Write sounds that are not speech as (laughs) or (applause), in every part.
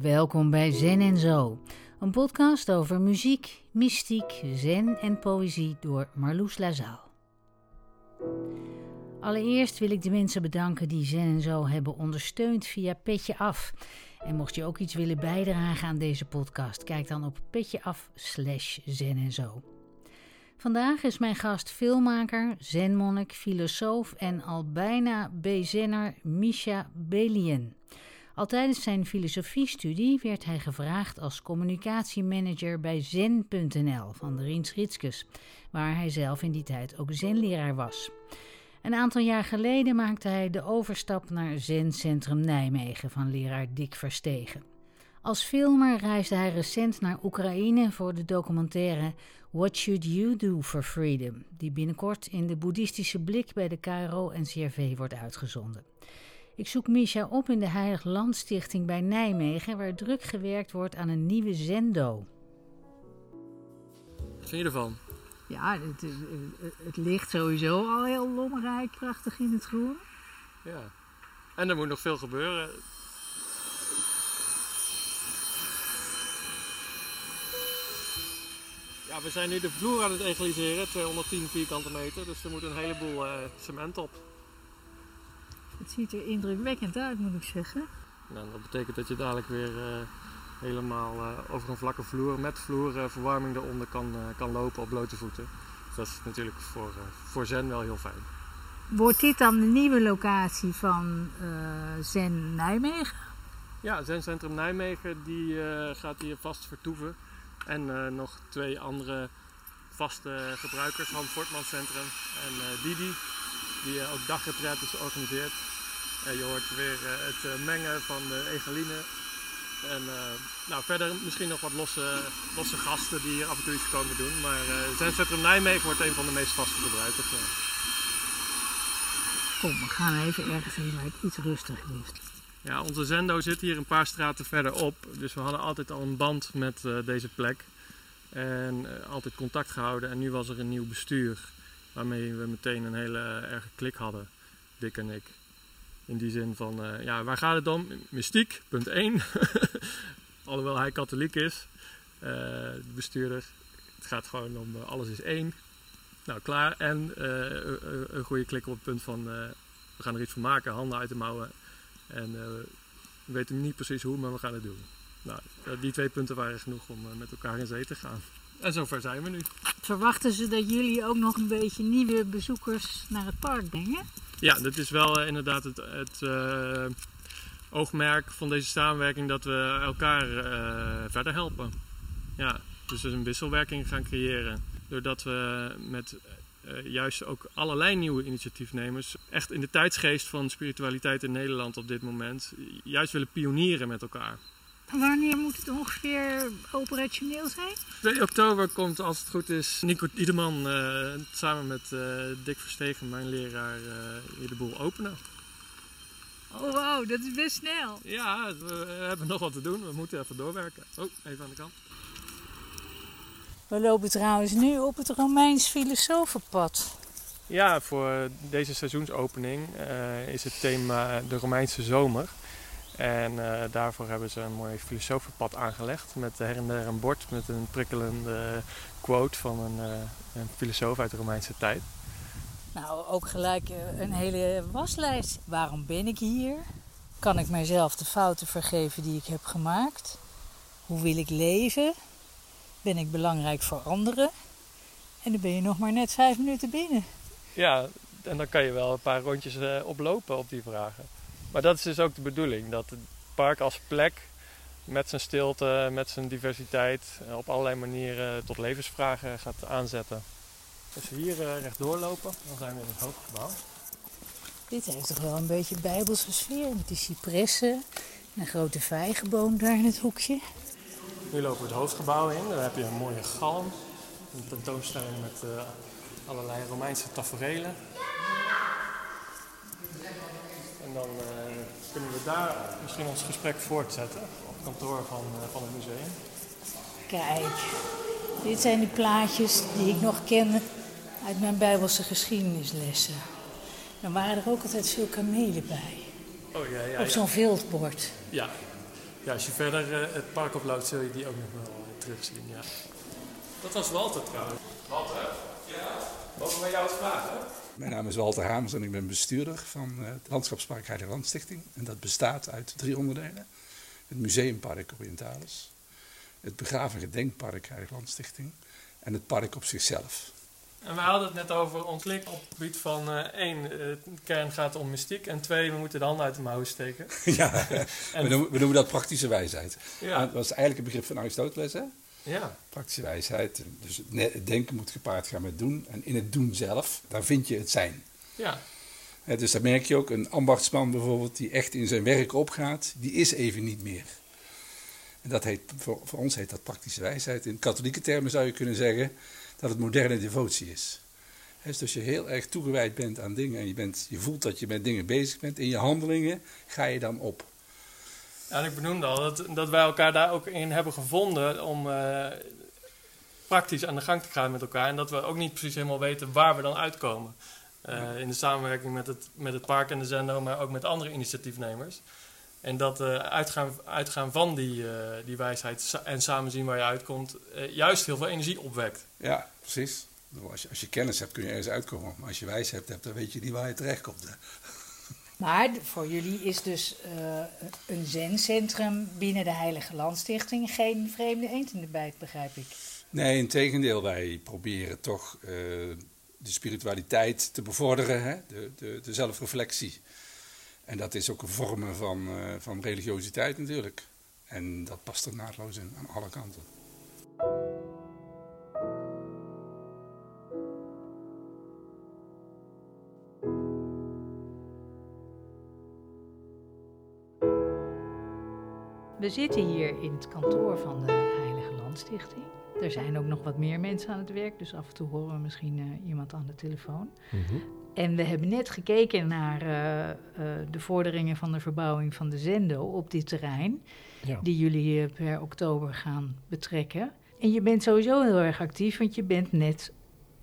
Welkom bij Zen en Zo, een podcast over muziek, mystiek, zen en poëzie door Marloes Lazaal. Allereerst wil ik de mensen bedanken die Zen en Zo hebben ondersteund via Petje Af. En mocht je ook iets willen bijdragen aan deze podcast, kijk dan op petjeaf en zo. Vandaag is mijn gast filmmaker, zenmonnik, filosoof en al bijna bezenner Misha Belien. Al tijdens zijn filosofiestudie werd hij gevraagd als communicatiemanager bij zen.nl van de Riens Ritskus, waar hij zelf in die tijd ook zenleraar was. Een aantal jaar geleden maakte hij de overstap naar Zencentrum Nijmegen van leraar Dick Verstegen. Als filmer reisde hij recent naar Oekraïne voor de documentaire What Should You Do for Freedom, die binnenkort in de boeddhistische blik bij de KRO en CRV wordt uitgezonden. Ik zoek Misha op in de Heilig Landstichting bij Nijmegen, waar druk gewerkt wordt aan een nieuwe zendo. Wat vind je ervan? Ja, het, het ligt sowieso al heel lommerrijk, prachtig in het groen. Ja. En er moet nog veel gebeuren. Ja, we zijn nu de vloer aan het egaliseren, 210 vierkante meter, dus er moet een heleboel uh, cement op. Het ziet er indrukwekkend uit, moet ik zeggen. Nou, dat betekent dat je dadelijk weer uh, helemaal uh, over een vlakke vloer met vloerverwarming eronder kan, kan lopen op blote voeten. Dus dat is natuurlijk voor, voor Zen wel heel fijn. Wordt dit dan de nieuwe locatie van Zen Nijmegen? Ja, Zen Centrum Nijmegen die, gaat hier vast vertoeven. En nog twee andere vaste gebruikers, Han Fortman Centrum en Didi, die ook dagretretes organiseert. En je hoort weer het mengen van de egaline. En nou, verder misschien nog wat losse, losse gasten die hier af en toe iets komen doen. Maar Zencentrum Nijmegen wordt een van de meest vaste gebruikers. Kom, we gaan even ergens heen waar het iets rustiger is. Ja, onze zendo zit hier een paar straten verderop. Dus we hadden altijd al een band met uh, deze plek. En uh, altijd contact gehouden. En nu was er een nieuw bestuur. Waarmee we meteen een hele uh, erge klik hadden. Dick en ik. In die zin van, ja, waar gaat het om? Mystiek, punt 1. (laughs) Alhoewel hij katholiek is. de bestuurder. Het gaat gewoon om alles is één. Nou, klaar. En een goede klik op het punt van, we gaan er iets van maken. Handen uit de mouwen. En we weten niet precies hoe, maar we gaan het doen. Nou, die twee punten waren genoeg om met elkaar in zee te gaan. En zover zijn we nu. Verwachten ze dat jullie ook nog een beetje nieuwe bezoekers naar het park brengen? Ja, dat is wel uh, inderdaad het, het oogmerk van deze samenwerking dat we elkaar verder helpen. Ja, dus een wisselwerking gaan creëren. Doordat we met juist ook allerlei nieuwe initiatiefnemers echt in de tijdsgeest van spiritualiteit in Nederland op dit moment juist willen pionieren met elkaar. Wanneer moet het ongeveer operationeel zijn? 2 oktober komt, als het goed is, Nico Iedeman uh, samen met uh, Dick Verstegen, mijn leraar, hier de boel openen. Oh wow, dat is best snel. Ja, we hebben nog wat te doen. We moeten even doorwerken. Oh, even aan de kant. We lopen trouwens nu op het Romeins filosofenpad. Ja, voor deze seizoensopening uh, is het thema de Romeinse zomer. En uh, daarvoor hebben ze een mooi filosofenpad aangelegd. Met her en der een bord met een prikkelende quote van een, uh, een filosoof uit de Romeinse tijd. Nou, ook gelijk een hele waslijst. Waarom ben ik hier? Kan ik mijzelf de fouten vergeven die ik heb gemaakt? Hoe wil ik leven? Ben ik belangrijk voor anderen? En dan ben je nog maar net vijf minuten binnen. Ja, en dan kan je wel een paar rondjes uh, oplopen op die vragen. Maar dat is dus ook de bedoeling. Dat het park als plek met zijn stilte, met zijn diversiteit, uh, op allerlei manieren tot levensvragen gaat aanzetten. Als we hier uh, rechtdoor lopen, dan zijn we in het hoofdgebouw. Dit heeft toch wel een beetje bijbelse sfeer met die cipressen en een grote vijgenboom daar in het hoekje. Nu lopen we het hoofdgebouw in. Daar heb je een mooie galm. Een tentoonstelling met uh, allerlei Romeinse taferelen. En dan uh, kunnen we daar misschien ons gesprek voortzetten. Op het kantoor van, uh, van het museum. Kijk, dit zijn de plaatjes die ik nog ken uit mijn Bijbelse geschiedenislessen. Dan waren er ook altijd veel kamelen bij. Oh, ja, ja, Op zo'n ja. viltbord. Ja, ja, als je verder uh, het park oploopt, zul je die ook nog wel terugzien. Ja. Dat was Walter trouwens. Walter? Ja? Mogen wij jou vragen? Mijn naam is Walter Hamers en ik ben bestuurder van het Landschapspark Heilige Landstichting. En dat bestaat uit drie onderdelen. Het Museumpark Orientalis, het Begraven Gedenkpark Heilige Landstichting en het park op zichzelf. En we hadden het net over ontwikkeling op het gebied van uh, één, de kern gaat om mystiek. En twee, we moeten de handen uit de mouwen steken. (laughs) ja, (laughs) en, we, noemen, we, noemen, dat praktische wijsheid. Ja. Dat was eigenlijk een begrip van Aristoteles, hè? Ja. Praktische wijsheid. Dus het denken moet gepaard gaan met doen. En in het doen zelf, daar vind je het zijn. Ja. dus daar merk je ook, een ambachtsman bijvoorbeeld, die echt in zijn werk opgaat, die is even niet meer. En dat heet, voor, voor ons heet dat praktische wijsheid. In katholieke termen zou je kunnen zeggen dat het moderne devotie is. Dus als je heel erg toegewijd bent aan dingen en je, bent, je voelt dat je met dingen bezig bent, in je handelingen ga je dan op. Ja, en ik benoemde al dat, dat wij elkaar daar ook in hebben gevonden om uh, praktisch aan de gang te gaan met elkaar. En dat we ook niet precies helemaal weten waar we dan uitkomen. Uh, in de samenwerking met het, met het park en de zender, maar ook met andere initiatiefnemers. En dat uh, uitgaan, uitgaan van die, die wijsheid en samen zien waar je uitkomt, juist heel veel energie opwekt. Ja, precies. Als je, als je kennis hebt, kun je ergens uitkomen. Maar als je wijsheid hebt, dan weet je niet waar je terechtkomt. Maar voor jullie is dus een zencentrum binnen de Heilige Landstichting geen vreemde eend in de bijt, begrijp ik. Nee, in tegendeel. Wij proberen toch de spiritualiteit te bevorderen, hè? De, de, zelfreflectie. En dat is ook een vorm van, uh, van religiositeit natuurlijk. En dat past er naadloos in aan alle kanten. We zitten hier in het kantoor van de Heilige Landstichting. Er zijn ook nog wat meer mensen aan het werk, dus af en toe horen we misschien uh, iemand aan de telefoon. Mm -hmm. En we hebben net gekeken naar uh, uh, de vorderingen van de verbouwing van de Zendo op dit terrein, ja. die jullie per oktober gaan betrekken. En je bent sowieso heel erg actief, want je bent net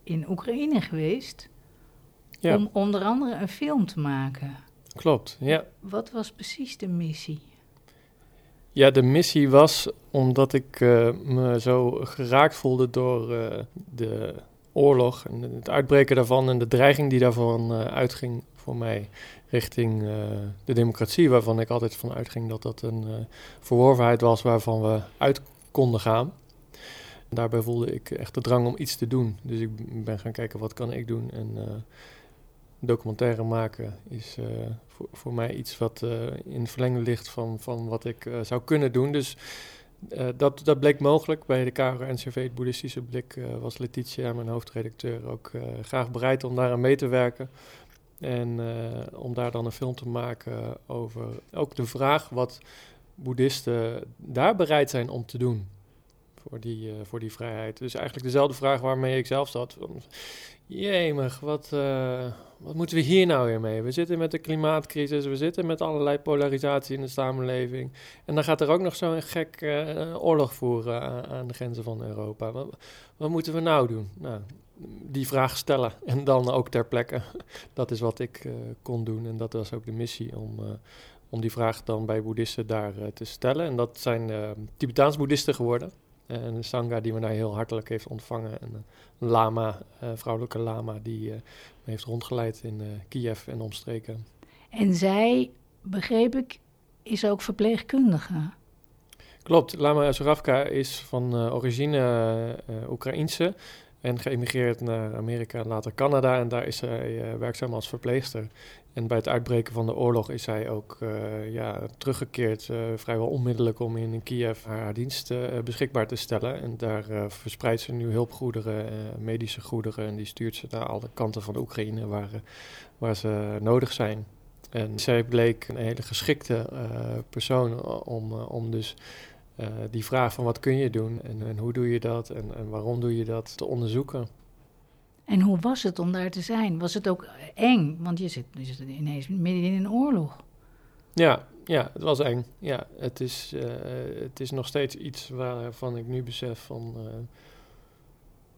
in Oekraïne geweest ja. om onder andere een film te maken. Klopt, ja. Wat was precies de missie? Ja, de missie was omdat ik uh, me zo geraakt voelde door uh, de oorlog en het uitbreken daarvan en de dreiging die daarvan uh, uitging voor mij richting de democratie, waarvan ik altijd van uitging dat dat een verworvenheid was waarvan we uit konden gaan. Daarbij voelde ik echt de drang om iets te doen. Dus ik ben gaan kijken wat kan ik doen en documentaire maken is uh, voor, voor mij iets wat uh, in verlengde ligt van, van wat ik uh, zou kunnen doen. Dus dat, dat bleek mogelijk. Bij de KRO-NCV, het boeddhistische blik, was Letitia, mijn hoofdredacteur, ook graag bereid om daaraan mee te werken. En om daar dan een film te maken over ook de vraag wat boeddhisten daar bereid zijn om te doen voor die, voor die vrijheid. Dus eigenlijk dezelfde vraag waarmee ik zelf zat. Jemig, wat, uh, wat moeten we hier nou weer mee? We zitten met de klimaatcrisis, we zitten met allerlei polarisatie in de samenleving. En dan gaat er ook nog zo'n gek uh, oorlog voeren aan, de grenzen van Europa. Wat, moeten we nou doen? Nou, die vraag stellen (laughs) en dan ook ter plekke. (laughs) Dat is wat ik uh, kon doen en dat was ook de missie om, om die vraag dan bij boeddhisten daar te stellen. En dat zijn Tibetaans boeddhisten geworden. En een sangha die me daar heel hartelijk heeft ontvangen. En een lama, uh, vrouwelijke lama, die me heeft rondgeleid in Kiev en omstreken. En zij, begreep ik, is ook verpleegkundige. Klopt, Lama Zoravka is van origine Oekraïense en geëmigreerd naar Amerika en later Canada. En daar is zij werkzaam als verpleegster. En bij het uitbreken van de oorlog is hij ook uh, ja, teruggekeerd, uh, vrijwel onmiddellijk, om in Kiev haar dienst beschikbaar te stellen. En daar verspreidt ze nu hulpgoederen, medische goederen, en die stuurt ze naar alle kanten van Oekraïne waar, waar ze nodig zijn. En zij bleek een hele geschikte persoon om, om dus die vraag van wat kun je doen en, en hoe doe je dat en, en waarom doe je dat te onderzoeken. En hoe was het om daar te zijn? Was het ook eng? Want je zit, je zit ineens midden in een oorlog. Ja, ja, het was eng. Ja, het is, uh, het is nog steeds iets waarvan ik nu besef van... Uh,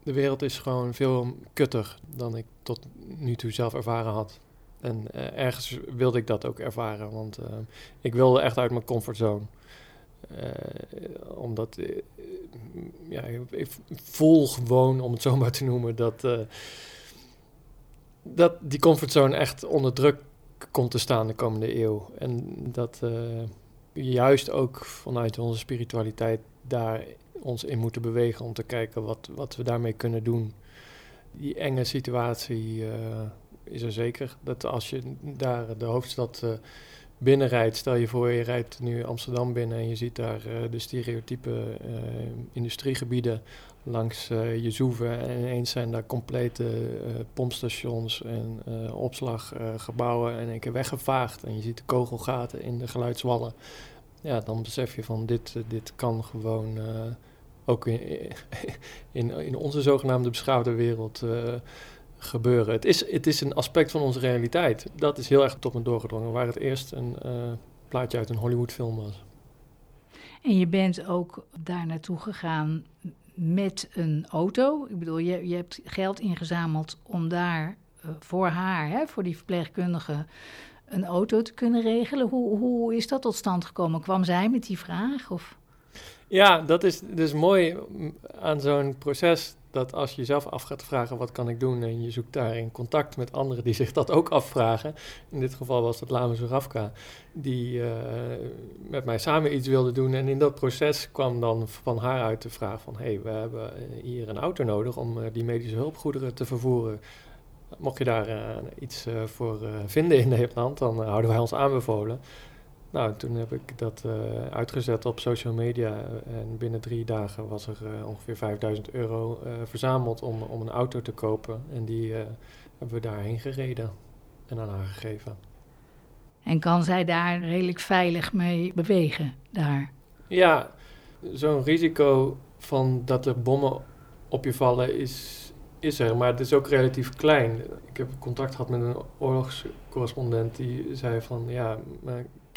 de wereld is gewoon veel kutter dan ik tot nu toe zelf ervaren had. En uh, ergens wilde ik dat ook ervaren, want ik wilde echt uit mijn comfortzone. Omdat ja, ik voel gewoon, om het zo maar te noemen, dat, dat die comfortzone echt onder druk komt te staan de komende eeuw. En dat juist ook vanuit onze spiritualiteit daar ons in moeten bewegen om te kijken wat, wat we daarmee kunnen doen. Die enge situatie uh, is er zeker. Dat als je daar de hoofdstad uh, binnenrijdt, stel je voor je rijdt nu Amsterdam binnen en je ziet daar uh, de stereotype industriegebieden langs je zoeven. En ineens zijn daar complete pompstations en opslaggebouwen in één keer weggevaagd. En je ziet de kogelgaten in de geluidswallen. Ja, dan besef je van dit, dit kan gewoon ook in, (laughs) in, in onze zogenaamde beschouwde wereld uh, gebeuren. Het is, het is een aspect van onze realiteit. Dat is heel erg tot me doorgedrongen, waar het eerst een uh, plaatje uit een Hollywoodfilm was. En je bent ook daar naartoe gegaan met een auto. Ik bedoel, je, je hebt geld ingezameld om daar uh, voor haar, hè, voor die verpleegkundige, een auto te kunnen regelen. Hoe, hoe is dat tot stand gekomen? Kwam zij met die vraag? Of? Ja, dat is dus mooi aan zo'n proces. Dat als je jezelf af gaat vragen wat kan ik doen en je zoekt daar in contact met anderen die (laughs) zich dat ook afvragen. In dit geval was dat Lame Zourafka, die uh, met mij samen iets wilde doen. En in dat proces kwam dan van haar uit de vraag van... hé, hey, we hebben hier een auto nodig om uh, die medische hulpgoederen te vervoeren. Mocht je daar uh, iets voor vinden in Nederland, dan houden wij ons aanbevolen. Nou, toen heb ik dat uh, uitgezet op social media en binnen drie dagen was er uh, ongeveer 5000 euro uh, verzameld om, om een auto te kopen. En die hebben we daarheen gereden en aan haar gegeven. En kan zij daar redelijk veilig mee bewegen, daar? Ja, zo'n risico van dat er bommen op je vallen is, is er, maar het is ook relatief klein. Ik heb contact gehad met een oorlogscorrespondent die zei van ja,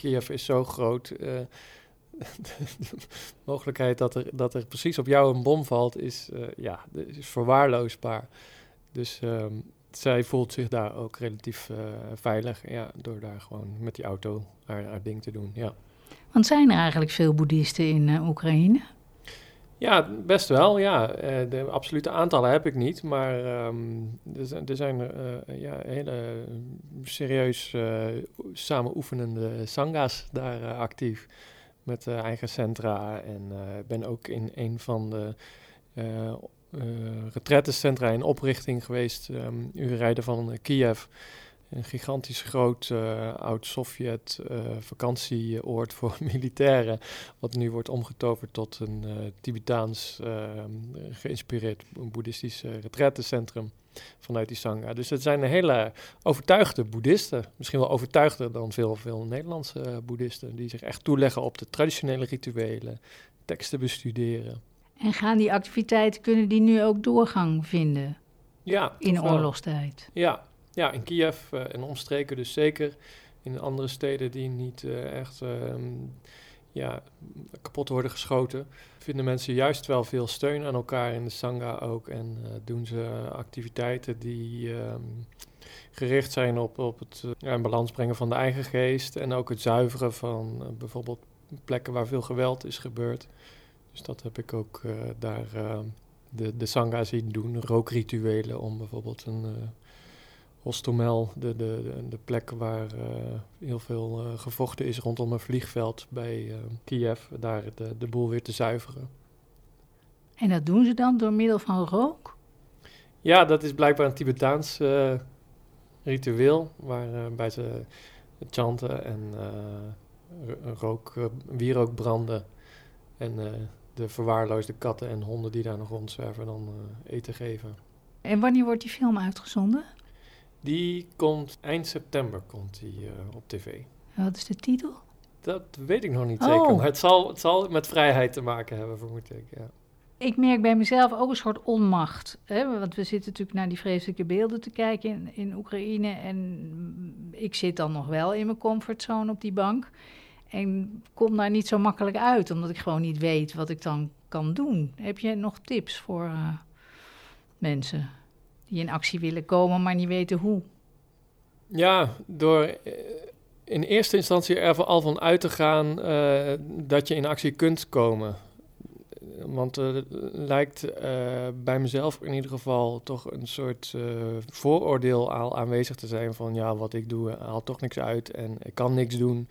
Kiev is zo groot. Uh, (laughs) de mogelijkheid dat er, dat er precies op jou een bom valt, is, uh, ja, is verwaarloosbaar. Dus ehm, zij voelt zich daar ook relatief uh, veilig ja, door daar gewoon met die auto haar, haar, ding te doen. Ja. Want zijn er eigenlijk veel boeddhisten in Oekraïne? Ja, best wel. Ja. de absolute aantallen heb ik niet, maar um, er, zijn uh, ja, hele serieus uh, samen oefenende sanga's daar actief. Met eigen centra. En ben ook in een van de retrettencentra in oprichting geweest, um, rijden van Kiev. Een gigantisch groot uh, oud-Sovjet uh, vakantieoord voor (laughs) militairen. Wat nu wordt omgetoverd tot een uh, Tibetaans geïnspireerd boeddhistisch retrettencentrum vanuit die Sangha. Dus het zijn hele overtuigde boeddhisten. Misschien wel overtuigder dan veel, veel Nederlandse boeddhisten. Die zich echt toeleggen op de traditionele rituelen, teksten bestuderen. En gaan die activiteiten, kunnen die nu ook doorgang vinden? Ja. In oorlogstijd? Ja, ja, in Kiev en omstreken dus zeker. In andere steden die niet uh, echt uh, ja, kapot worden geschoten, vinden mensen juist wel veel steun aan elkaar in de Sangha ook. En uh, doen ze activiteiten die um, gericht zijn op, op het ja, in balans brengen van de eigen geest. En ook het zuiveren van bijvoorbeeld plekken waar veel geweld is gebeurd. Dus dat heb ik ook daar ehm, de, de Sangha zien doen. Rookrituelen om bijvoorbeeld een Hostomel, de, de, de plek waar uh, heel veel uh, gevochten is rondom een vliegveld bij uh, Kiev, daar de, de boel weer te zuiveren. En dat doen ze dan door middel van rook? Ja, dat is blijkbaar een Tibetaans ritueel, waarbij ze chanten en rook, wierook branden. En de verwaarloosde katten en honden die daar nog rondzwerven dan eten geven. En wanneer wordt die film uitgezonden? Die komt eind september komt die, uh, op tv. Wat is de titel? Dat weet ik nog niet oh. zeker, maar het zal, het zal met vrijheid te maken hebben, vermoed ik. Ja. Ik merk bij mezelf ook een soort onmacht. Hè? Want we zitten natuurlijk naar die vreselijke beelden te kijken in, in Oekraïne. En ik zit dan nog wel in mijn comfortzone op die bank. En kom daar niet zo makkelijk uit, omdat ik gewoon niet weet wat ik dan kan doen. Heb je nog tips voor uh, mensen? Die in actie willen komen, maar niet weten hoe. Ja, door eh, in eerste instantie er al van uit te gaan uh, dat je in actie kunt komen. Want er lijkt uh, bij mezelf in ieder geval toch een soort vooroordeel al aanwezig te zijn van ja, wat ik doe haalt toch niks uit en ik kan niks doen.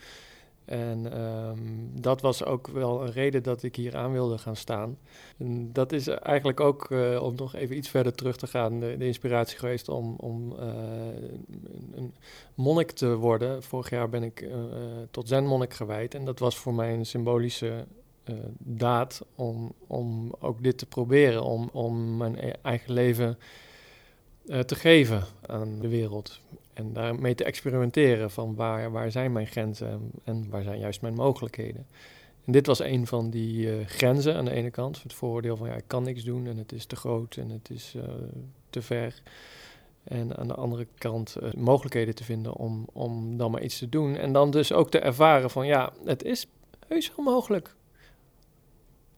En um, dat was ook wel een reden dat ik hier aan wilde gaan staan. En dat is eigenlijk ook, uh, om nog even iets verder terug te gaan, de, inspiratie geweest om, om uh, een monnik te worden. Vorig jaar ben ik uh, tot zenmonnik gewijd en dat was voor mij een symbolische daad om, om ook dit te proberen, om, om mijn e-, eigen leven te geven aan de wereld. En daarmee te experimenteren van waar, waar zijn mijn grenzen en waar zijn juist mijn mogelijkheden. En dit was een van die uh, grenzen aan de ene kant. Het vooroordeel van ja, ik kan niks doen en het is te groot en het is uh, te ver. En aan de andere kant uh, mogelijkheden te vinden om, om dan maar iets te doen. En dan dus ook te ervaren van ja, het is heus wel mogelijk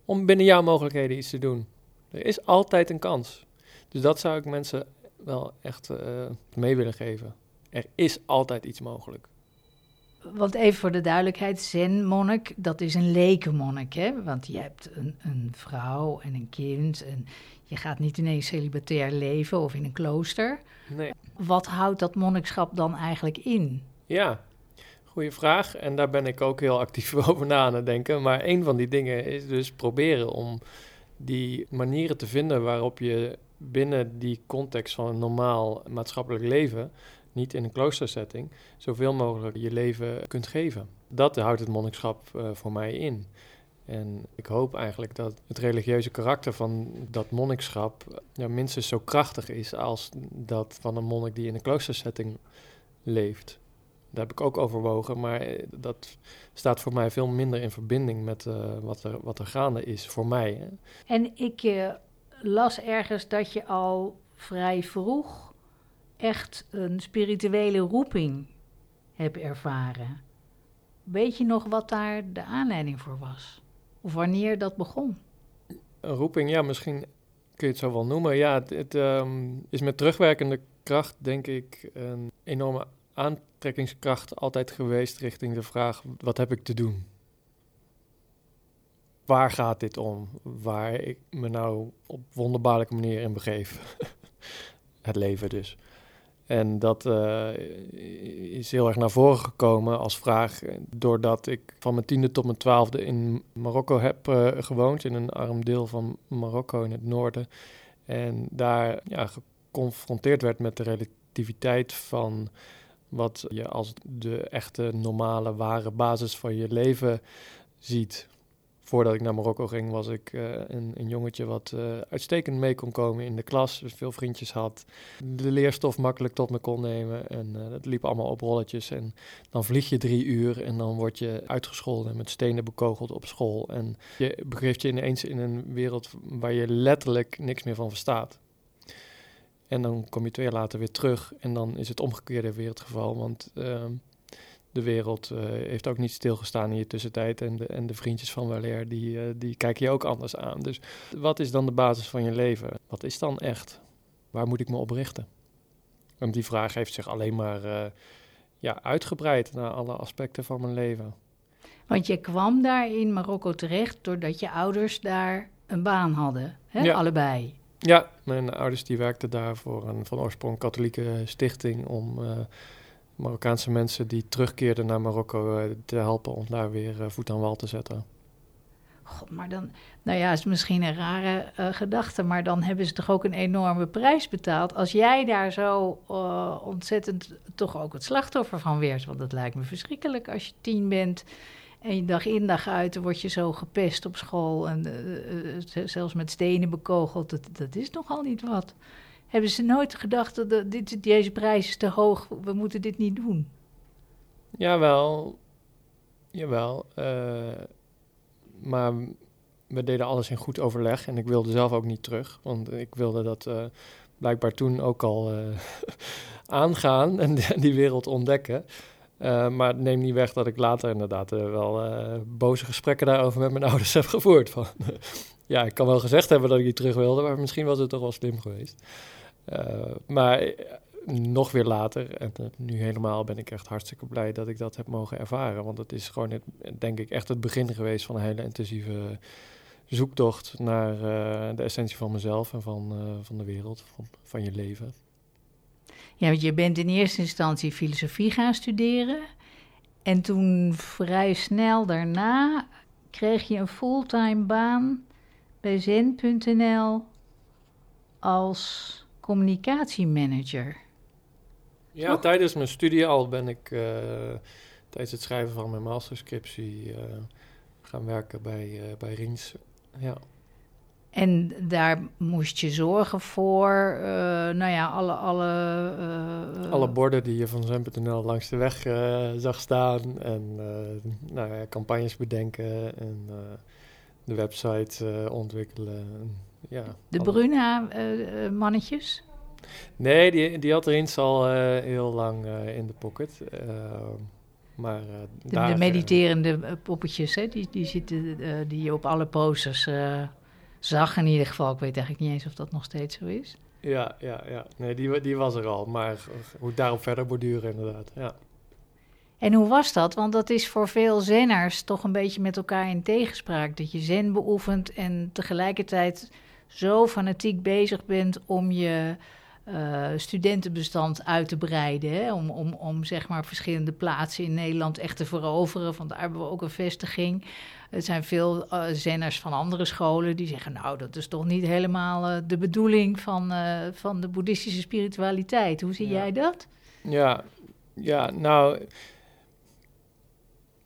om binnen jouw mogelijkheden iets te doen. Er is altijd een kans. Dus dat zou ik mensen wel echt mee willen geven er is altijd iets mogelijk. Want even voor de duidelijkheid, zen-monnik, dat is een lekenmonnik, hè? Want je hebt een, een vrouw en een kind en je gaat niet ineens celibatair leven of in een klooster. Nee. Wat houdt dat monnikschap dan eigenlijk in? Ja, goede vraag. En daar ben ik ook heel actief (laughs) over na aan het denken. Maar een van die dingen is dus proberen om die manieren te vinden waarop je binnen die context van een normaal maatschappelijk leven niet in een kloostersetting, zoveel mogelijk je leven kunt geven. Dat houdt het monnikschap uh, voor mij in. En ik hoop eigenlijk dat het religieuze karakter van dat monnikschap ja, minstens zo krachtig is als dat van een monnik die in een kloostersetting leeft. Daar heb ik ook overwogen, maar eh, dat staat voor mij veel minder in verbinding met wat, er, wat er gaande is voor mij. Hè. En ik las ergens dat je al vrij vroeg echt een spirituele roeping heb ervaren. Weet je nog wat daar de aanleiding voor was? Of wanneer dat begon? Een roeping, ja, misschien kun je het zo wel noemen. Ja, het, um, is met terugwerkende kracht, denk ik, een enorme aantrekkingskracht altijd geweest richting de vraag: wat heb ik te doen? Waar gaat dit om? Waar ik me nou op wonderbaarlijke manier in begeef. (laughs) het leven dus. En dat uh, is heel erg naar voren gekomen als vraag, doordat ik van mijn tiende tot mijn twaalfde in Marokko heb uh, gewoond, in een arm deel van Marokko in het noorden. En daar ja, geconfronteerd werd met de relativiteit van wat je als de echte normale, ware basis van je leven ziet voordat ik naar Marokko ging, was ik uh, een, een, jongetje wat uh, uitstekend mee kon komen in de klas. Dus veel vriendjes had. De leerstof makkelijk tot me kon nemen. En uh, dat liep allemaal op rolletjes. En dan vlieg je drie uur en dan word je uitgescholden en met stenen bekogeld op school. En je begeeft je ineens in een wereld waar je letterlijk niks meer van verstaat. En dan kom je twee jaar later weer terug en dan is het omgekeerde weer het geval. Want ehm, de wereld uh, heeft ook niet stilgestaan in je tussentijd. En de, en de vriendjes van Waleer, die, uh, die kijken je ook anders aan. Dus wat is dan de basis van je leven? Wat is dan echt? Waar moet ik me op richten? En die vraag heeft zich alleen maar uh, ja, uitgebreid naar alle aspecten van mijn leven. Want je kwam daar in Marokko terecht doordat je ouders daar een baan hadden, hè? Ja. allebei. Ja, mijn ouders die werkten daar voor een van oorsprong katholieke stichting om Marokkaanse mensen die terugkeerden naar Marokko uh, te helpen om daar weer uh, voet aan wal te zetten. God, maar dan, nou ja, is misschien een rare uh, gedachte, maar dan hebben ze toch ook een enorme prijs betaald. Als jij daar zo ontzettend toch ook het slachtoffer van werd, want dat lijkt me verschrikkelijk als je tien bent en je dag in dag uit word je zo gepest op school en zelfs met stenen bekogeld. Dat, dat is nogal niet wat hebben ze nooit gedacht dat dit, deze prijs is te hoog, we moeten dit niet doen? Jawel, jawel. Uh, maar we deden alles in goed overleg en ik wilde zelf ook niet terug, want ik wilde dat uh, blijkbaar toen ook al uh, (laughs) aangaan en (laughs) die wereld ontdekken. maar het neemt niet weg dat ik later inderdaad wel boze gesprekken daarover met mijn (laughs) ouders heb gevoerd. Van, ja, ik kan wel gezegd hebben dat ik niet terug wilde, maar misschien was het toch wel slim geweest. Uh, maar nog weer later. En eh, nu helemaal ben ik echt hartstikke blij dat ik dat heb mogen ervaren. Want het is gewoon, het, denk ik, echt het begin geweest van een hele intensieve zoektocht naar eh, de essentie van mezelf en van, eh, van de wereld, van, van je leven. Ja, want je bent in eerste instantie filosofie gaan studeren. En toen vrij snel daarna kreeg je een fulltime baan bij zen.nl als communicatiemanager. Ja, tijdens mijn studie al ben ik uh, tijdens het schrijven van mijn masterscriptie uh, gaan werken bij, uh, bij Riens. Ja. En daar moest je zorgen voor, nou ja, alle... Alle, alle borden die je van Zen.nl langs de weg zag staan. En nou ja, campagnes bedenken en de website ontwikkelen. Ja, de Bruna-mannetjes? nee, die, die had Rins al uh, heel lang uh, in de pocket. Uh, maar, de, daar, de, mediterende poppetjes, hè? Die, die, zitten, die je op alle posters zag in ieder geval. Ik weet eigenlijk niet eens of dat nog steeds zo is. Ja, ja, ja. Nee, die, die was er al. Maar hoe daarop verder borduren inderdaad, ja. En hoe was dat? Want dat is voor veel zenners toch een beetje met elkaar in tegenspraak. Dat je zen beoefent en tegelijkertijd zo fanatiek bezig bent om je uh, studentenbestand uit te breiden. Hè? Om, om, om zeg maar verschillende plaatsen in Nederland echt te veroveren. Want daar hebben we ook een vestiging. Er zijn veel uh, zenners van andere scholen die zeggen: Nou, dat is toch niet helemaal uh, de bedoeling van, van de boeddhistische spiritualiteit. Hoe zie ja. jij dat? Ja, ja nou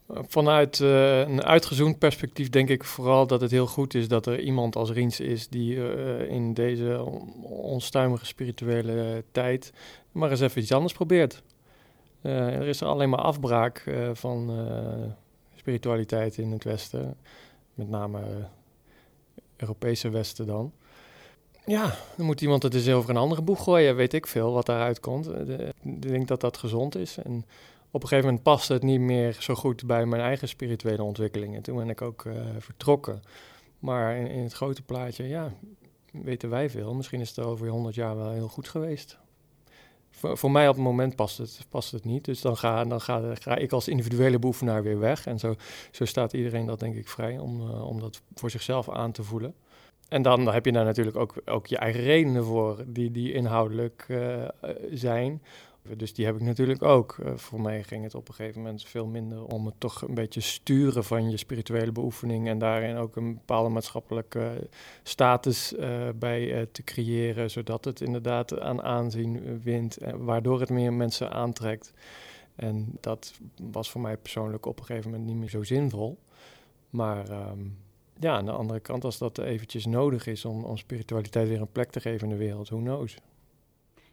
Vanuit uh, een uitgezoomd perspectief denk ik vooral dat het heel goed is dat er iemand als Riens is die uh, in deze onstuimige spirituele tijd maar eens even iets anders probeert. Uh, er is alleen maar afbraak van spiritualiteit in het Westen, met name Europese Westen dan. Ja, dan moet iemand het eens over een andere boeg gooien, weet ik veel wat daaruit komt. ik denk dat dat gezond is en op een gegeven moment paste het niet meer zo goed bij mijn eigen spirituele ontwikkelingen. Toen ben ik ook uh, vertrokken. Maar in, in, het grote plaatje, ja, weten wij veel. Misschien is het over honderd jaar wel heel goed geweest. Voor, mij op het moment past het, past het niet. Dus dan, ga, dan ga, ik als individuele beoefenaar weer weg. En zo, zo staat iedereen dat denk ik vrij om, uh, om dat voor zichzelf aan te voelen. En dan, heb je daar natuurlijk ook, ook je eigen redenen voor, die, die inhoudelijk uh, zijn. Dus die heb ik natuurlijk ook. Uh, voor mij ging het op een gegeven moment veel minder om het toch een beetje sturen van je spirituele beoefening en daarin ook een bepaalde maatschappelijke status uh, bij uh, te creëren, zodat het inderdaad aan aanzien wint, waardoor het meer mensen aantrekt. En dat was voor mij persoonlijk op een gegeven moment niet meer zo zinvol. Maar um, ja, aan de andere kant, als dat eventjes nodig is om, om spiritualiteit weer een plek te geven in de wereld, who knows?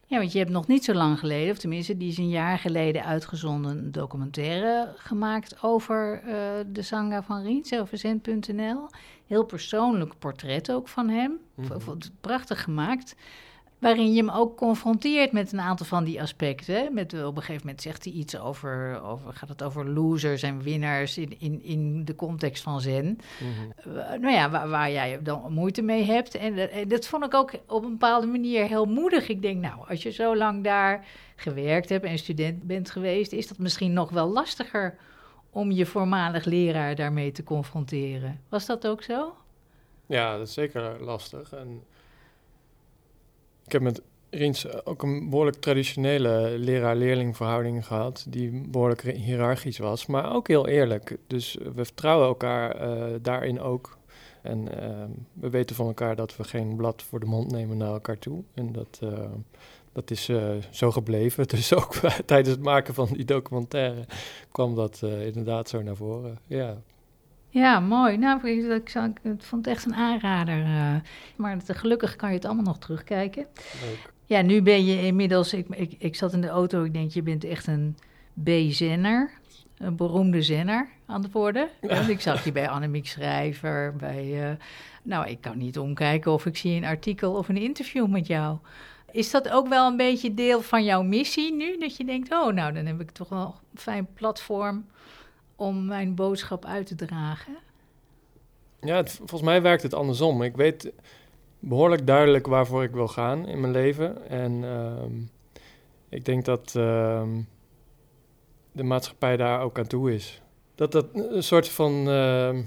Ja, want je hebt nog niet zo lang geleden, of tenminste, die is een jaar geleden uitgezonden, een documentaire gemaakt over uh, de Sangha van Riens, over. Heel persoonlijk portret ook van hem. Mm -hmm. Prachtig gemaakt. Waarin je hem ook confronteert met een aantal van die aspecten. Met, op een gegeven moment zegt hij iets over, over gaat het over losers en winnaars in, in, in de context van zen. Mm -hmm. uh, nou ja, waar, waar, jij dan moeite mee hebt. En, en, dat vond ik ook op een bepaalde manier heel moedig. Ik denk, nou, als je zo lang daar gewerkt hebt en student bent geweest, is dat misschien nog wel lastiger om je voormalig leraar daarmee te confronteren. Was dat ook zo? Ja, dat is zeker lastig. En ik heb met Riens ook een behoorlijk traditionele leraar-leerling verhouding gehad, die behoorlijk hiërarchisch was, maar ook heel eerlijk. Dus we vertrouwen elkaar uh, daarin ook. En uh, we weten van elkaar dat we geen blad voor de mond nemen naar elkaar toe. En dat, uh, dat is zo gebleven. (laughs) Dus ook (laughs) tijdens het maken van die documentaire kwam dat inderdaad zo naar voren. Ja. Ja, mooi. Nou, ik, ik, ik, vond het echt een aanrader. Uh, maar te, gelukkig kan je het allemaal nog terugkijken. Leuk. Ja, nu ben je inmiddels... Ik, ik, ik zat in de auto, ik denk, je bent echt een B-zenner. Een beroemde zenner aan het worden. Ja. Ik zag je bij Annemiek Schrijver, bij... Uh, nou, ik kan niet omkijken of ik zie een artikel of een interview met jou. Is dat ook wel een beetje deel van jouw missie nu? Dat je denkt, oh, nou, dan heb ik toch wel een fijn platform om mijn boodschap uit te dragen? Ja, volgens mij werkt het andersom. Ik weet behoorlijk duidelijk waarvoor ik wil gaan in mijn leven. En um, Ik denk dat ehm, de maatschappij daar ook aan toe is. Dat dat een soort van ehm,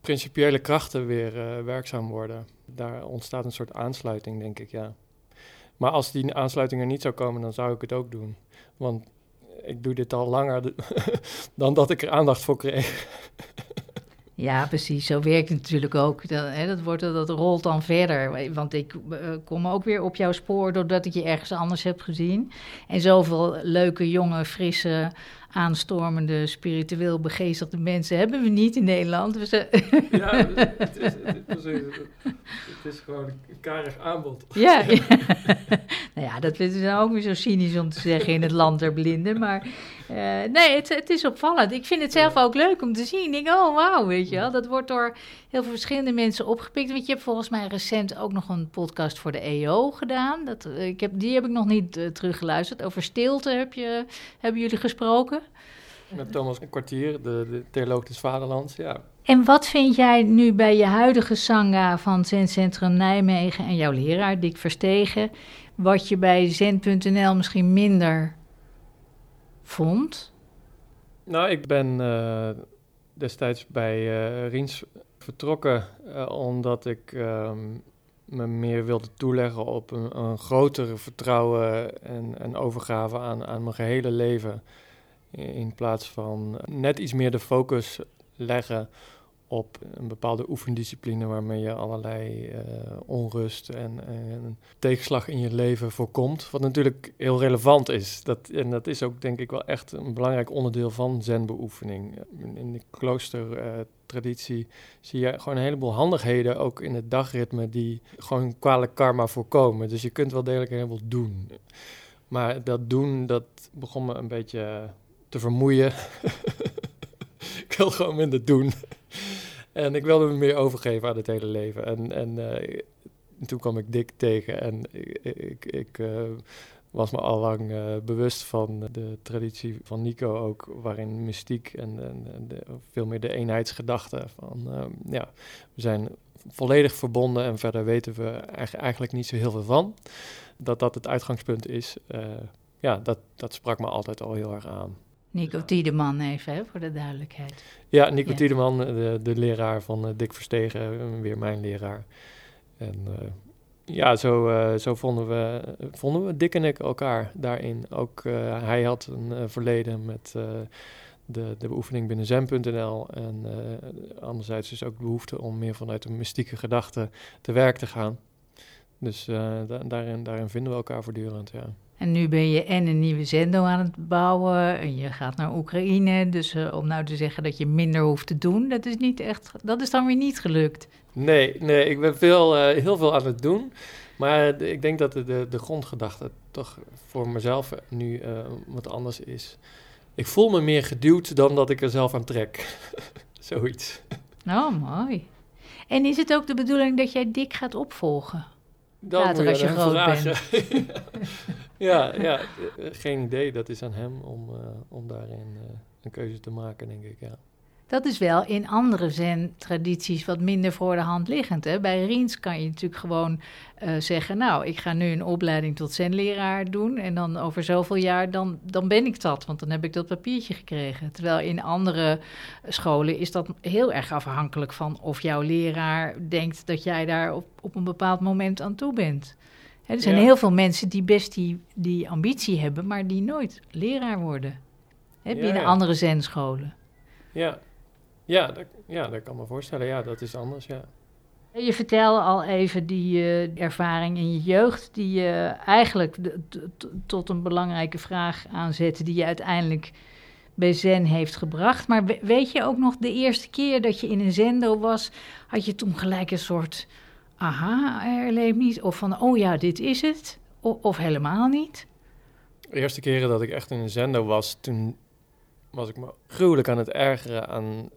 principiële krachten weer eh, werkzaam worden. Daar ontstaat een soort aansluiting, denk ik, ja. Maar als die aansluiting er niet zou komen, dan zou ik het ook doen. Want ik doe dit al langer (laughs) dan dat ik er aandacht voor kreeg. Ja, precies. Zo werkt het natuurlijk ook. Dat, hè, dat, wordt, dat rolt dan verder. Want ik uh, kom ook weer op jouw spoor doordat ik je ergens anders heb gezien. En zoveel leuke, jonge, frisse aanstormende, spiritueel begeestigde mensen hebben we niet in Nederland. Dus, (laughs) ja, het is, het, is, het is gewoon een karig aanbod. Ja, (laughs) ja. (laughs) nou ja, dat is dan ook weer zo cynisch om te zeggen in het land der blinden. Maar uh, nee, het, het is opvallend. Ik vind het zelf ook leuk om te zien. Ik denk, oh wauw, weet je wel. Dat wordt door heel veel verschillende mensen opgepikt. Want je hebt volgens mij recent ook nog een podcast voor de EO gedaan. Dat, ik heb, die heb ik nog niet uh, teruggeluisterd. Over stilte heb je, hebben jullie gesproken. Met Thomas Kwartier, de, de theoloog des Vaderlands, ja. En wat vind jij nu bij je huidige Sangha van Zencentrum Nijmegen en jouw leraar Dick Verstegen, wat je bij Zen.nl misschien minder vond? Nou, ik ben uh, destijds bij uh, Riens vertrokken uh, omdat ik um, me meer wilde toeleggen op een, een grotere vertrouwen en, en overgave aan, aan mijn gehele leven. In plaats van net iets meer de focus leggen op een bepaalde oefendiscipline waarmee je allerlei uh, onrust en, en, tegenslag in je leven voorkomt. Wat natuurlijk heel relevant is. Dat, en dat is ook denk ik wel echt een belangrijk onderdeel van zenbeoefening. In de kloostertraditie uh, zie je gewoon een heleboel handigheden, ook in het dagritme, die gewoon kwalijk karma voorkomen. Dus je kunt wel degelijk een heleboel doen. Maar dat doen, dat begon me een beetje te vermoeien. (laughs) ik wil gewoon minder doen. (laughs) en ik wilde me meer overgeven aan het hele leven. En, en uh, toen kwam ik Dick tegen en ik, ik, uh, was me al lang uh, bewust van de traditie van Nico ook, waarin mystiek en, en, de, veel meer de eenheidsgedachte van, ja, we zijn volledig verbonden en verder weten we eigenlijk niet zo heel veel van. Dat dat het uitgangspunt is, ja, dat, dat sprak me altijd al heel erg aan. Nico Tiedeman even, hè, voor de duidelijkheid. Ja, Nico ja. Tiedeman, de, de leraar van uh, Dick Verstegen, weer mijn leraar. En uh, ja, zo, uh, zo vonden, we, vonden we Dick en ik elkaar daarin. Ook hij had een verleden met de, de beoefening binnen zen.nl. En anderzijds dus ook de behoefte om meer vanuit een mystieke gedachte te werk te gaan. Dus da daarin, daarin vinden we elkaar voortdurend, ja. En nu ben je en een nieuwe zendo aan het bouwen en je gaat naar Oekraïne. Dus uh, om nou te zeggen dat je minder hoeft te doen, dat is, niet echt, dat is dan weer niet gelukt. Nee, nee ik ben veel, uh, heel veel aan het doen. Maar ik denk dat de, de, de, grondgedachte toch voor mezelf nu uh, wat anders is. Ik voel me meer geduwd dan dat ik er zelf aan trek. (laughs) Zoiets. Nou, mooi. En is het ook de bedoeling dat jij dik gaat opvolgen? Dan Later als je groot bent. (laughs) ja, (laughs) ja, geen idee. Dat is aan hem om, uh, om daarin uh, een keuze te maken, denk ik. Ja. Dat is wel in andere zen-tradities wat minder voor de hand liggend. Hè? Bij Riens kan je natuurlijk gewoon uh, zeggen... nou, ik ga nu een opleiding tot zenleraar doen... en dan over zoveel jaar, dan, dan ben ik dat. Want dan heb ik dat papiertje gekregen. Terwijl in andere scholen is dat heel erg afhankelijk van... of jouw leraar denkt dat jij daar op, op een bepaald moment aan toe bent. Er zijn ja. heel veel mensen die best die, die ambitie hebben... maar die nooit leraar worden. Binnen ja, andere zenscholen. Ja, ja, dat, ja, dat kan me voorstellen. Ja, dat is anders, ja. Je vertelde al even die uh, ervaring in je jeugd, die je eigenlijk tot een belangrijke vraag aanzette, die je uiteindelijk bij Zen heeft gebracht. Maar weet je ook nog de eerste keer dat je in een zendo was, had je toen gelijk een soort aha-erlevenis? Of van, oh ja, dit is het? Of helemaal niet? De eerste keren dat ik echt in een zendo was, toen was ik me gruwelijk aan het ergeren aan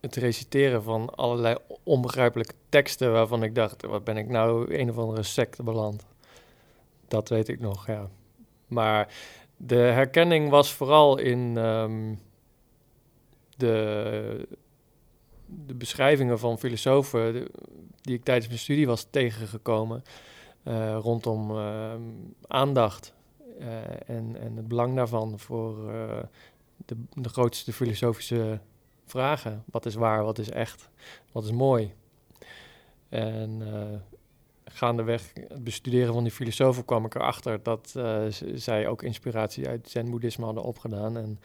het reciteren van allerlei onbegrijpelijke teksten waarvan ik dacht, wat ben ik nou een of andere secte beland. Dat weet ik nog, ja. Maar de herkenning was vooral in um, de, de beschrijvingen van filosofen die ik tijdens mijn studie was tegengekomen uh, rondom uh, aandacht en, en het belang daarvan voor de, de grootste filosofische vragen. Wat is waar, wat is echt, wat is mooi? En gaandeweg het bestuderen van die filosofen kwam ik erachter dat zij ook inspiratie uit zen-boeddhisme hadden opgedaan. En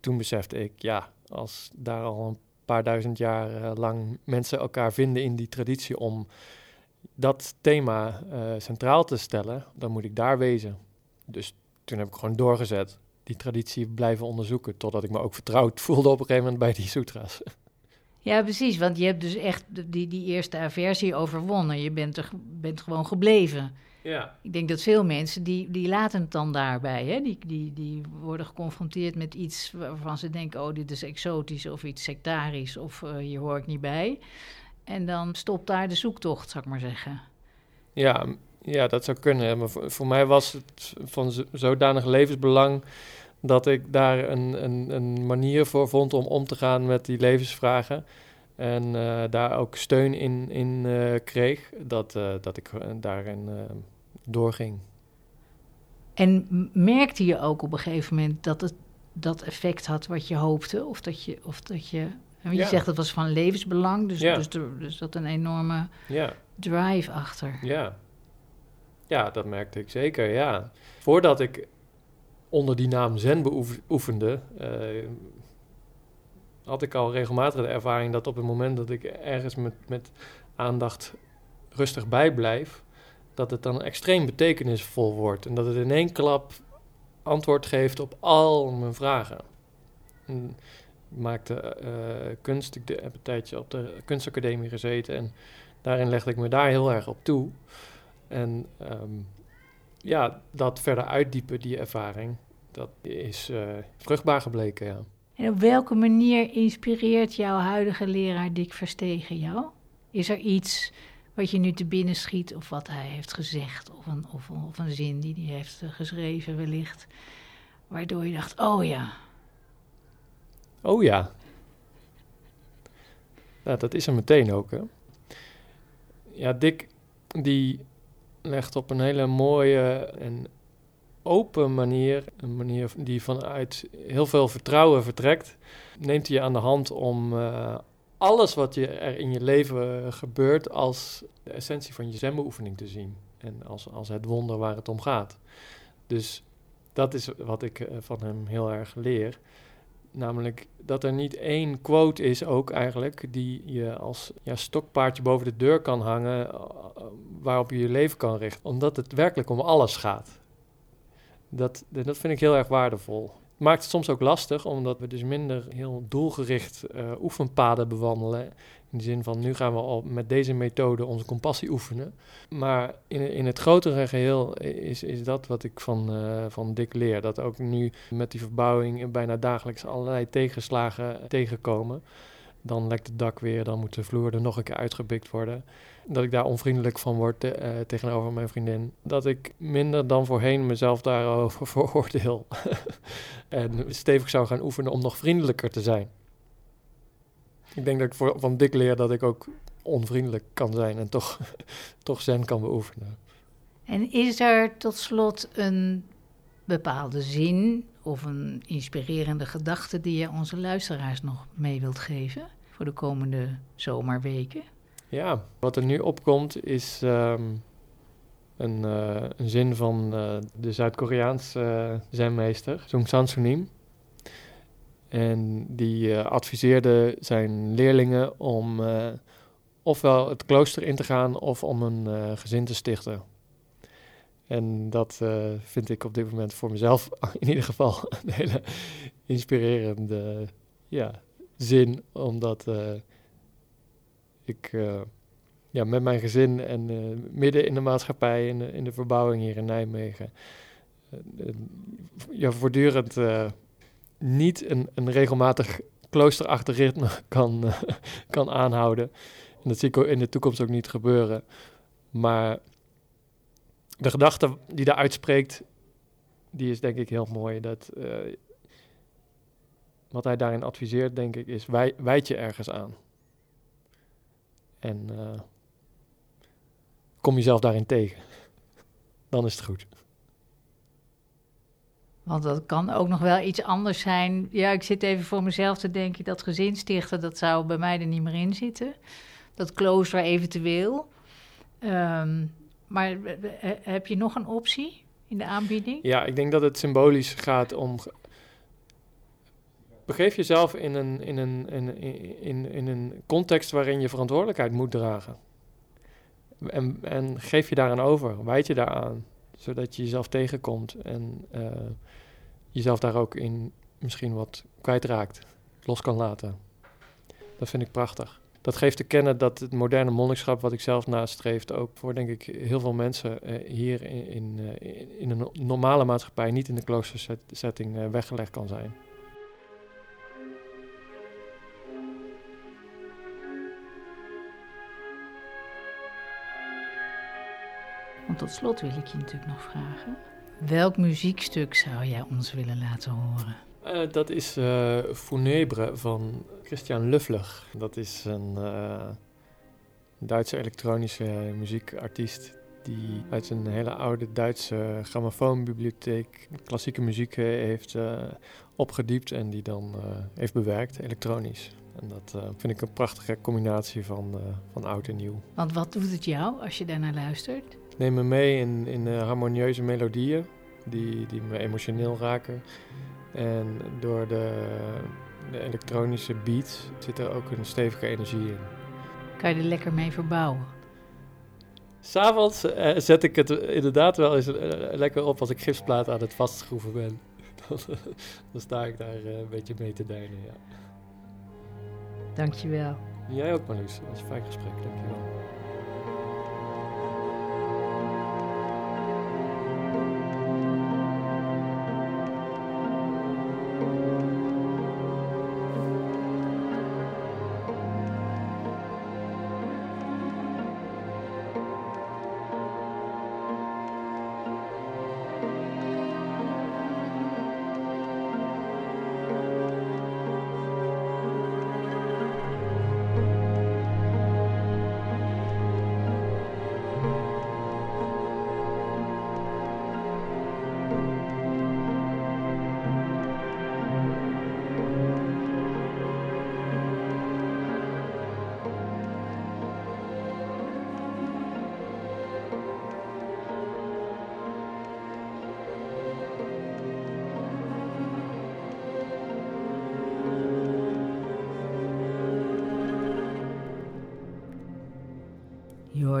toen besefte ik, ja, als daar al een paar duizend jaar eh, lang mensen elkaar vinden in die traditie om dat thema uh, centraal te stellen, dan moet ik daar wezen. Dus toen heb ik gewoon doorgezet, die traditie blijven onderzoeken, totdat ik me ook vertrouwd (laughs) voelde op een gegeven moment bij die sutras. Ja, precies. Want je hebt dus echt die, die eerste aversie overwonnen. Je bent, er, bent gewoon gebleven. Ja. Ik denk dat veel mensen, die, die laten het dan daarbij. Hè? Die, die, die worden geconfronteerd met iets waarvan ze denken... oh, dit is exotisch of iets sectarisch of uh, hier hoor ik niet bij. En dan stopt daar de zoektocht, zou ik maar zeggen. Ja, ja dat zou kunnen. Maar voor, voor mij was het van zodanig levensbelang dat ik daar een, een, een, manier voor vond om om te gaan met die levensvragen. En uh, daar ook steun in, in uh, kreeg, dat, uh, dat ik daarin doorging. En merkte je ook op een gegeven moment dat het dat effect had wat je hoopte? Of dat je. Of dat je je ja. zegt dat was van levensbelang, dus, ja. dus, er, dus dat een enorme ja. drive achter. Ja. ja, dat merkte ik zeker, ja. Voordat ik onder die naam Zen beoefende, uh, had ik al regelmatig de ervaring dat op het moment dat ik ergens met, met aandacht rustig bij blijf, dat het dan extreem betekenisvol wordt en dat het in één klap antwoord geeft op al mijn vragen. En ik maakte uh, kunst, ik heb een tijdje op de kunstacademie gezeten en daarin legde ik me daar heel erg op toe. En um, ja, dat verder uitdiepen, die ervaring, dat is uh, vruchtbaar gebleken, ja. En op welke manier inspireert jouw huidige leraar Dick Verstegen jou? Is er iets wat je nu te binnen schiet of wat hij heeft gezegd of een, of, of een zin die hij heeft geschreven wellicht, waardoor je dacht, oh ja. Oh ja. Nou, dat is er meteen ook, hè. Ja, Dick, die legt op een hele mooie en open manier, een manier die vanuit heel veel vertrouwen vertrekt, neemt hij je aan de hand om uh, alles wat je er in je leven gebeurt als de essentie van je zenbeoefening te zien. En als, als het wonder waar het om gaat. Dus dat is wat ik uh, van hem heel erg leer. Namelijk dat er niet één quote is ook eigenlijk die je als ja, stokpaardje boven de deur kan hangen uh, waarop je je leven kan richten. Omdat het werkelijk om alles gaat. Dat, dat vind ik heel erg waardevol. Maakt het soms ook lastig, omdat we dus minder heel doelgericht uh, oefenpaden bewandelen. In de zin van, nu gaan we al met deze methode onze compassie oefenen. Maar in, in het grotere geheel is, is dat wat ik van, uh, van Dick leer. Dat ook nu met die verbouwing bijna dagelijks allerlei tegenslagen tegenkomen. Dan lekt het dak weer, dan moet de vloer er nog een keer uitgebikt worden. Dat ik daar onvriendelijk van word uh, tegenover mijn vriendin. Dat ik minder dan voorheen mezelf daarover (laughs) veroordeel. (laughs) en stevig zou gaan oefenen om nog vriendelijker te zijn. Ik denk dat ik van dik leer dat ik ook onvriendelijk kan zijn en toch, (laughs) toch zen kan beoefenen. En is er tot slot een bepaalde zin of een inspirerende gedachte die je onze luisteraars nog mee wilt geven voor de komende zomerweken? Ja, wat er nu opkomt is um, een, uh, een, zin van uh, de Zuid-Koreaanse uh, zenmeester, Sung San Sunim. En die adviseerde zijn leerlingen om ofwel het klooster in te gaan of om een gezin te stichten. En dat vind ik op dit moment voor mezelf (laughs) in ieder geval een hele inspirerende ja, zin, omdat ik uh, ja, met mijn gezin en midden in de maatschappij, in de, in de verbouwing hier in Nijmegen, ja, voortdurend niet een, een regelmatig kloosterachtig ritme (laughs) kan, kan aanhouden. En dat zie ik in de toekomst ook niet gebeuren. Maar de gedachte die daar uitspreekt, die is denk ik heel mooi. Dat, wat hij daarin adviseert, denk ik, is wij, wijd je ergens aan. En uh, kom jezelf daarin tegen. Dan is het goed. Want dat kan ook nog wel iets anders zijn. Ja, ik zit even voor mezelf te denken, dat gezinstichten, dat zou bij mij er niet meer in zitten. Dat klooster eventueel. Ehm, maar eh, eh, heb je nog een optie in de aanbieding? Ja, ik denk dat het symbolisch gaat om. Begeef jezelf in een, in, een, in, in, in een context waarin je verantwoordelijkheid moet dragen. En, en geef je daaraan over, wijd je daaraan, zodat je jezelf tegenkomt en uh, jezelf daar ook in misschien wat kwijtraakt, los kan laten. Dat vind ik prachtig dat geeft te kennen dat het moderne monnikschap, wat ik zelf nastreef, ook voor denk ik heel veel mensen uh, hier in, in, uh, in, een normale maatschappij, niet in de kloostersetting, uh, weggelegd kan zijn. Want tot slot wil ik je natuurlijk nog vragen. Welk muziekstuk zou jij ons willen laten horen? Uh, dat is uh, Funèbre van Christian Luffler. Dat is een uh, Duitse elektronische muziekartiest die uit een hele oude Duitse grammofoonbibliotheek klassieke muziek heeft opgediept en die dan heeft bewerkt, elektronisch. En dat vind ik een prachtige combinatie van, van oud en nieuw. Want wat doet het jou als je daarnaar luistert? Neem me mee in, in harmonieuze melodieën die, die me emotioneel raken. En door de, de elektronische beat zit er ook een stevige energie in. Kan je er lekker mee verbouwen? S'avonds uh, zet ik het inderdaad wel eens uh, lekker op als ik gipsplaat aan het vastschroeven ben. (laughs) dan sta ik daar uh, een beetje mee te deinen, ja. Dankjewel. Jij ook, Marloes. Dat was een fijn gesprek. Dankjewel.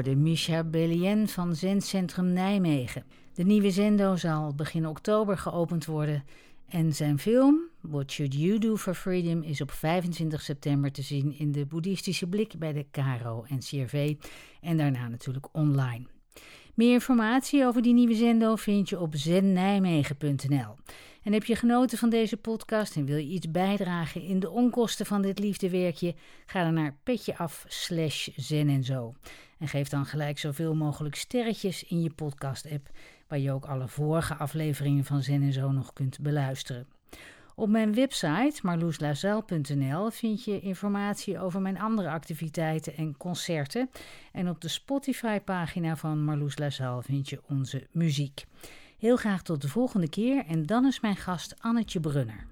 Hoorde Misha Bellien van Zendcentrum Nijmegen. De nieuwe zendo zal begin oktober geopend worden. En zijn film, What Should You Do for Freedom, is op 25 september te zien in de boeddhistische blik bij de KRO en CRV. En daarna natuurlijk online. Meer informatie over die nieuwe zendo vind je op zennijmegen.nl. En heb je genoten van deze podcast en wil je iets bijdragen in de onkosten van dit liefdewerkje? Ga dan naar petjeaf slash zen en zo. En geef dan gelijk zoveel mogelijk sterretjes in je podcast-app, waar je ook alle vorige afleveringen van Zen en Zo nog kunt beluisteren. Op mijn website marloeslazaal.nl vind je informatie over mijn andere activiteiten en concerten. En op de Spotify-pagina van Marloes Lazaal vind je onze muziek. Heel graag tot de volgende keer en dan is mijn gast Annetje Brunner.